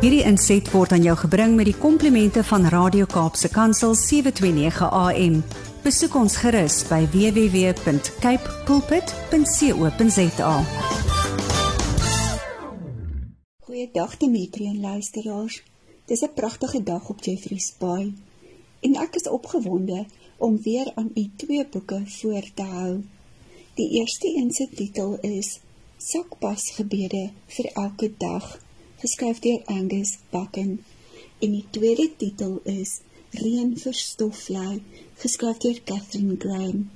Hierdie inset word aan jou gebring met die komplimente van Radio Kaapse Kansel 729 AM. Besoek ons gerus by www.cape pulpit.co.za. Goeiedag Dimitri en luisteraars. Dis 'n pragtige dag op Jeffrey's Bay en ek is opgewonde om weer aan u twee boeke voor te hou. Die eerste een se titel is Sakpas gebede vir elke dag, geskryf deur Angus Buchan. En die tweede titel is Reën vir stofvlei, geskryf deur Catherine Graham.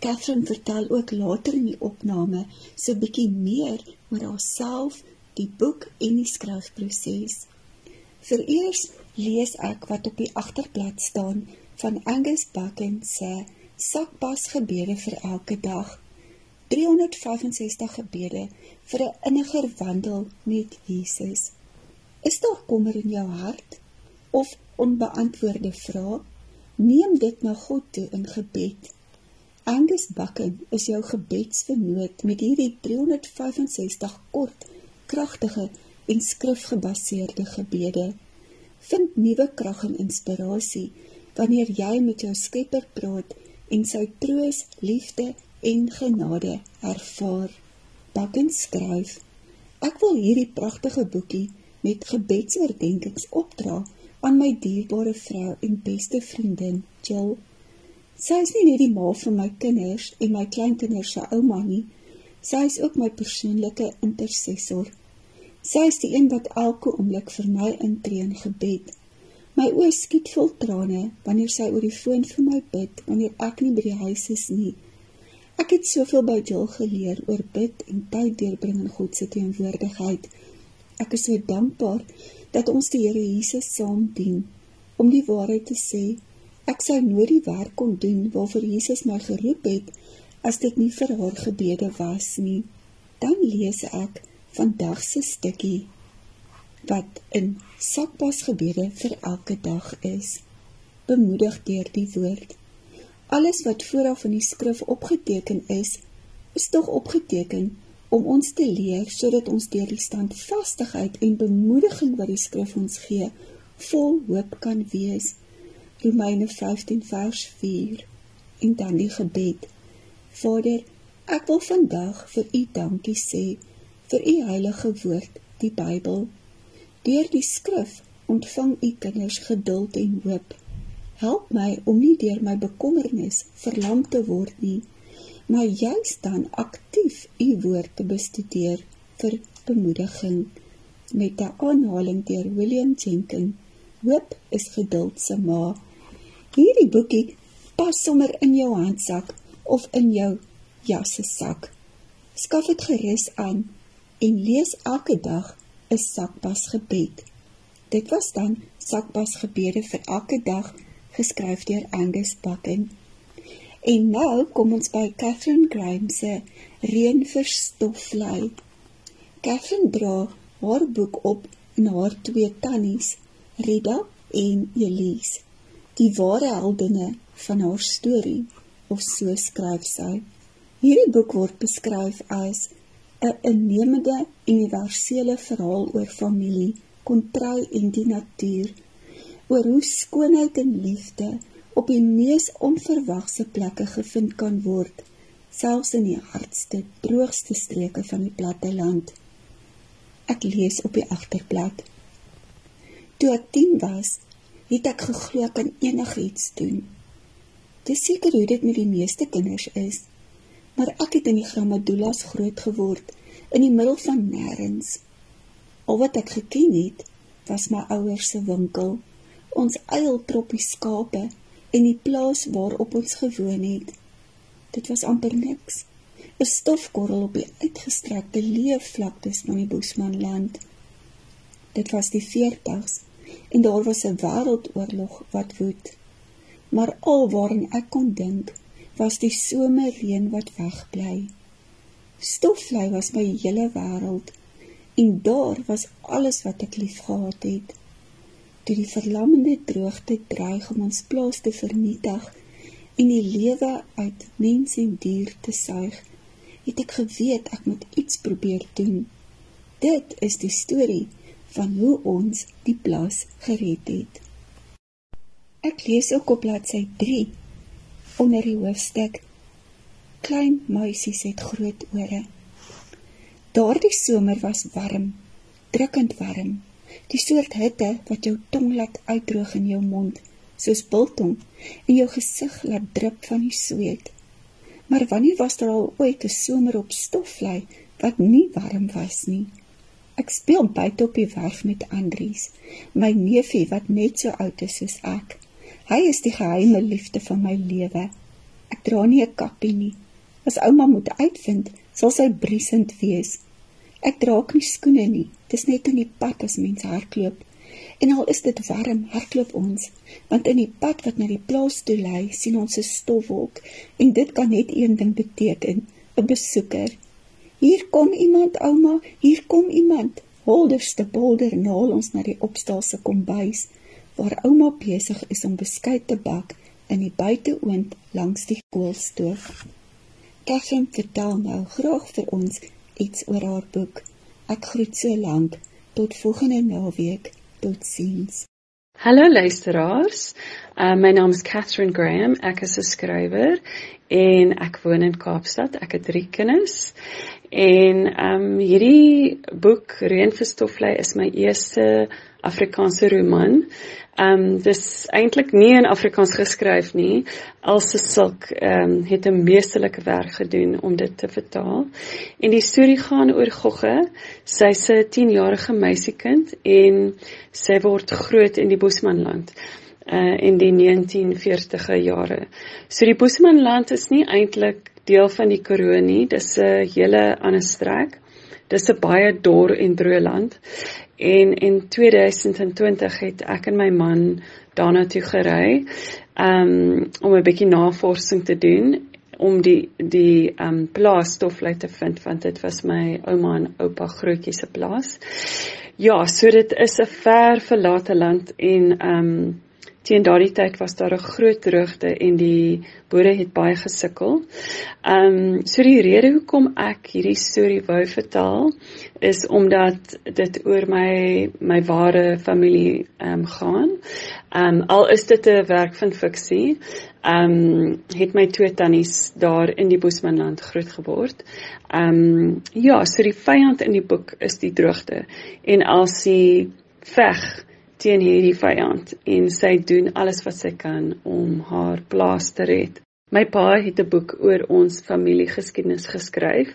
Catherine vertel ook later in die opname so 'n bietjie meer oor haarself, die boek en die skryfproses. Vereers lees ek wat op die agterblad staan van Angus Buchan se Sakpas gebede vir elke dag. 365 gebede vir 'n inniger wandel met Jesus. Is daar kommer in jou hart of onbeantwoorde vrae? Neem dit na God toe in gebed. Angus Buchan is jou gebedsvernoot met hierdie 365 kort, kragtige en skrifgebaseerde gebede. Vind nuwe krag en inspirasie wanneer jy met jou Skepper praat en sy troos, liefde en genade ervaar. Bakken skryf: Ek wil hierdie pragtige boekie met gebedsoordenkings opdra aan my dierbare vrou en beste vriendin, Jill. Sy is nie net die ma van my kinders en my kleinkinders se ouma nie. Sy is ook my persoonlike intercessor. Sy is die een wat elke oomblik vir my intree in gebed. My oë skiet vol trane wanneer sy oor die foon vir my bid wanneer ek nie by die huis is nie. Ek het soveel by Jill geleer oor bid en tyd deurbring in God se teenwoordigheid. Ek is so dankbaar dat ons die Here Jesus saam dien. Om die waarheid te sê, ek sou nooit die werk kon doen waarvoor Jesus my geroep het as dit nie vir haar gebede was nie. Dan lees ek vandag se stukkie wat in Sakpas gebede vir elke dag is. Bemoedig deur die woord. Alles wat vooraf in die skrif opgeteken is, is tog opgeteken om ons te leer sodat ons deur die standvastigheid en bemoediging wat die skrif ons gee, vol hoop kan wees. Romeine 15 vers 4. En dan die gebed. Vader, ek wil vandag vir U dankie sê vir U heilige woord, die Bybel. Deur die skrif ontvang U kinders geduld en hoop. Help my om nie deur my bekommernis verlam te word nie, maar juist dan aktief u woord te bestudeer vir bemoediging met 'n aanhaling deur William Jenkins. Hoop is geduld se ma. Hierdie boekie pas sommer in jou handsak of in jou jasse sak. Skaf dit gerus aan en lees elke dag 'n sakpas gebed. Dit was dan sakpas gebede vir elke dag geskryf deur Angus Buchan. En nou kom ons by Catherine Graham se Reën vir stofvlei. Catherine dra haar boek op en haar twee tannies, Rita en Elise, die ware heldinne van haar storie, of so skryf sy. Hierdie boek word beskryf as 'n innemende universele verhaal oor familie, kontry en die natuur oor hoe skoonheid en liefde op die mees onverwagse plekke gevind kan word, selfs in die hardste, droogste streke van die platte land. Ek lees op die agterblad. Toe ek 10 was, het ek geglo ek kan enigiets doen. Dis seker hoe dit met die meeste kinders is, maar ek het in die Gramadulas groot geword, in die middel van nêrens. Al wat ek geken het, was my ouers se winkel ons eiltroppie skape en die plaas waarop ons gewoon het. Dit was amper niks. 'n Stofkorrel op die uitgestrekte leë vlaktes van die Bosmanland. Dit was die 40s en daar was 'n wêreldoorlog wat woed. Maar alwaarin ek kon dink, was die somerreën wat wegbly. Stofvlei was my hele wêreld en daar was alles wat ek liefgehad het toe die verlammende droogte dreig om ons plaas te vernietig en die lewe uit mens en dier te suig, het ek geweet ek moet iets probeer doen. Dit is die storie van hoe ons die plaas gered het. Ek lees ook op bladsy 3 onder die hoofstuk Klein muisies het groot ore. Daardie somer was warm, drukkend warm. Die soort hitte wat jou tong laat uitdroog in jou mond, soos biltong, en jou gesig laat drup van die sweet. Maar wanneer was daar al ooit 'n somer op stofvlei wat nie warm was nie? Ek speel buite op die werf met Andries, my neefie wat net so oud is soos ek. Hy is die geheime liefde van my lewe. Ek dra nie 'n kappie nie. As ouma moet uitvind, sal sy briesend wees. Ek dra ook nie skoene nie. Dis net in die pad as mens hardloop. En al is dit warm, hardloop ons, want in die pad wat na die plaas toe lei, sien ons 'n stofwolk en dit kan net een ding beteken, 'n besoeker. Hier kom iemand, ouma, hier kom iemand. Holderste bolder naal ons na die opstalse kombuis waar ouma besig is om beskuit te bak in die buiteoond langs die koolstoof. Katherine vertel nou graag vir ons iets oor haar boek. Ek groet so lank tot volgende naweek. Totsiens. Hallo luisteraars. Uh, my naam is Catherine Graham. Ek is 'n skrywer en ek woon in Kaapstad. Ek het 3 kinders. En ehm um, hierdie boek Reënverstoflei is my eerste Afrikaanse roman. Ehm um, dis eintlik nie in Afrikaans geskryf nie. Elsə Silk ehm um, het 'n meesterlike werk gedoen om dit te vertaal. En die storie gaan oor Gogge. Sy's 'n 10-jarige meisiekind en sy word groot in die Bosmanland uh in die 1940e jare. So die Bosmanland is nie eintlik deel van die Karoo nie. Dis 'n hele ander strek. Dis 'n baie dor en droë land. En in 2020 het ek en my man daarna toe gery um om 'n bietjie navorsing te doen om die die um plaasstoflei te vind want dit was my ouma en oupa grootjie se plaas. Ja, so dit is 'n ver verlate land en um teen daardie tyd was daar 'n groot droogte en die boere het baie gesukkel. Ehm um, so die rede hoekom ek hierdie storie wou vertel is omdat dit oor my my ware familie ehm um, gaan. Ehm um, al is dit 'n werk van fiksie, ehm um, het my twee tannies daar in die Bosmanland grootgeword. Ehm um, ja, so die vyand in die boek is die droogte en Elsie veg teen hierdie vyand en sy doen alles wat sy kan om haar plaas te red. My pa het 'n boek oor ons familiegeskiedenis geskryf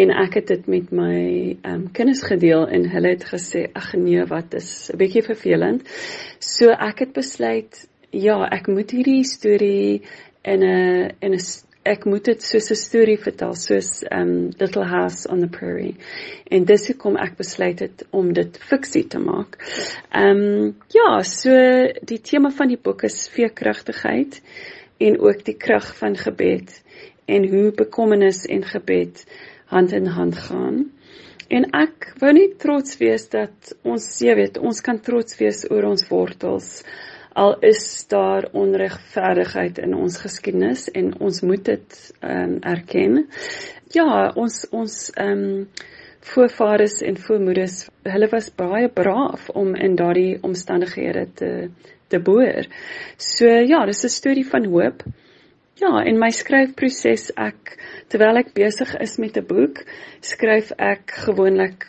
en ek het dit met my um, kinders gedeel en hulle het gesê ag nee, wat is 'n bietjie vervelend. So ek het besluit ja, ek moet hierdie storie in 'n in 'n ek moet dit soos 'n storie vertel, soos um Little House on the Prairie. En dis hoekom ek besluit het om dit fiksie te maak. Um ja, so die tema van die boek is veerkragtigheid en ook die krag van gebed en hoe bekommernis en gebed hand in hand gaan. En ek wou net trots wees dat ons, jy weet, ons kan trots wees oor ons wortels al is daar onregverdigheid in ons geskiedenis en ons moet dit ehm um, erken. Ja, ons ons ehm um, voorvaders en voormoeders, hulle was baie braaf om in daardie omstandighede te te boer. So ja, dis 'n storie van hoop. Ja, in my skryfproses ek terwyl ek besig is met 'n boek, skryf ek gewoonlik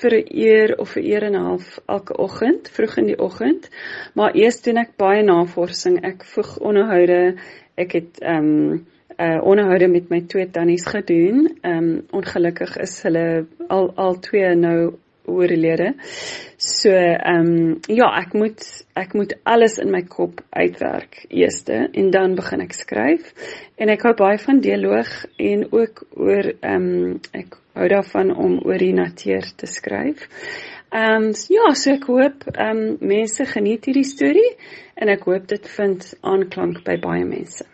vir 'n uur of 'n uur en 'n half elke oggend, vroeg in die oggend. Maar eers doen ek baie navorsing. Ek voeg onderhoude. Ek het ehm um, 'n uh, onderhoude met my twee tannies gedoen. Ehm um, ongelukkig is hulle al al twee nou oorlede. So ehm um, ja, ek moet ek moet alles in my kop uitwerk eerste en dan begin ek skryf. En ek hou baie van dialoog en ook oor ehm um, ek hou daarvan om oor die natuur te skryf. Ehm um, ja, so ek hoop ehm um, mense geniet hierdie storie en ek hoop dit vind aanklank by baie mense.